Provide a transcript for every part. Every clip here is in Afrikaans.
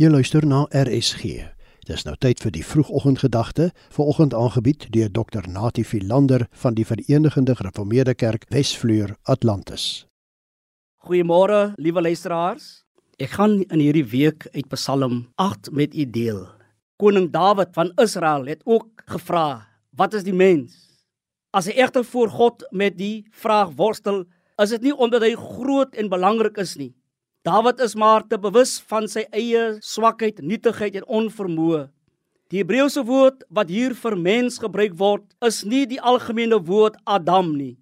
Jy luister na RSG. Dis nou tyd vir die vroegoggendgedagte, vanoggend aangebied deur Dr. Natie Philander van die Verenigde Gereformeerde Kerk Wesvleur Atlantis. Goeiemôre, liewe luisteraars. Ek gaan in hierdie week uit Psalm 8 met u deel. Koning Dawid van Israel het ook gevra, "Wat is die mens?" As hy egter voor God met die vraag worstel, is dit nie omdat hy groot en belangrik is nie, Dawid is maar te bewus van sy eie swakheid, nietigheid en onvermoë. Die Hebreëse woord wat hier vir mens gebruik word, is nie die algemene woord Adam nie.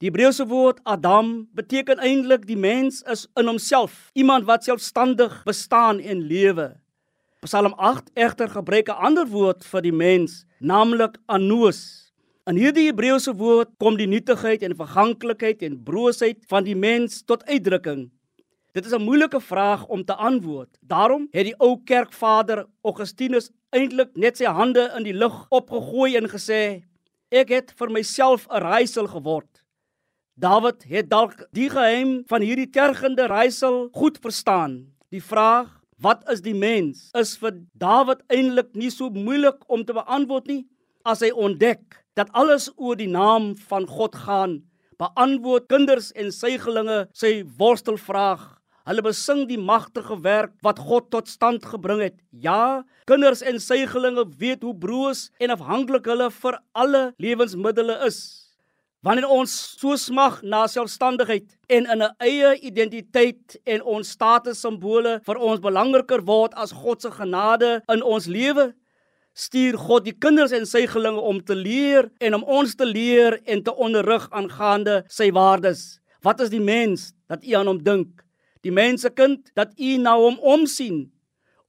Die Hebreëse woord Adam beteken eintlik die mens is in homself, iemand wat selfstandig bestaan en lewe. Psalm 8 egter gebruik 'n ander woord vir die mens, naamlik anos. In hierdie Hebreëse woord kom die nietigheid en verganklikheid en broosheid van die mens tot uitdrukking. Dit is 'n moeilike vraag om te antwoord. Daarom het die ou kerkvader Augustinus eintlik net sy hande in die lug opgegooi en gesê: "Ek het vir myself 'n raaisel geword." Dawid het dalk die geheim van hierdie tergende raaisel goed verstaan. Die vraag: "Wat is die mens?" is vir Dawid eintlik nie so moeilik om te beantwoord nie as hy ontdek dat alles oor die naam van God gaan. Beantwoord kinders en suigelinge sy worstelvraag Hulle besing die magtige werk wat God tot stand gebring het. Ja, kinders en suigelinge weet hoe broos en afhanklik hulle vir alle lewensmiddels is. Wanneer ons so smag na selfstandigheid en in 'n eie identiteit en ons status simbole vir ons belangriker word as God se genade in ons lewe, stuur God die kinders en suigelinge om te leer en om ons te leer en te onderrig aangaande sy waardes. Wat is die mens dat u aan hom dink? Die mensekind dat u na hom omsien.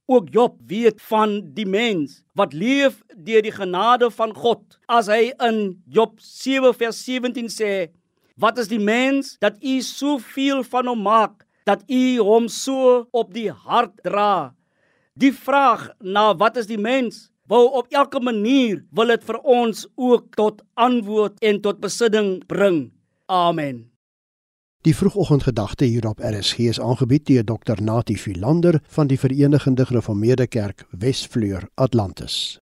Ook Job weet van die mens wat leef deur die genade van God. As hy in Job 7 vers 17 sê: "Wat is die mens dat u soveel van hom maak dat u hom so op die hart dra?" Die vraag na wat is die mens wou op elke manier wil dit vir ons ook tot antwoord en tot besinning bring. Amen. Die vroegoggendgedagte hier op RSG is aangebied deur Dr Natie Philander van die Verenigde Gereformeerde Kerk Wesvleur Atlantis.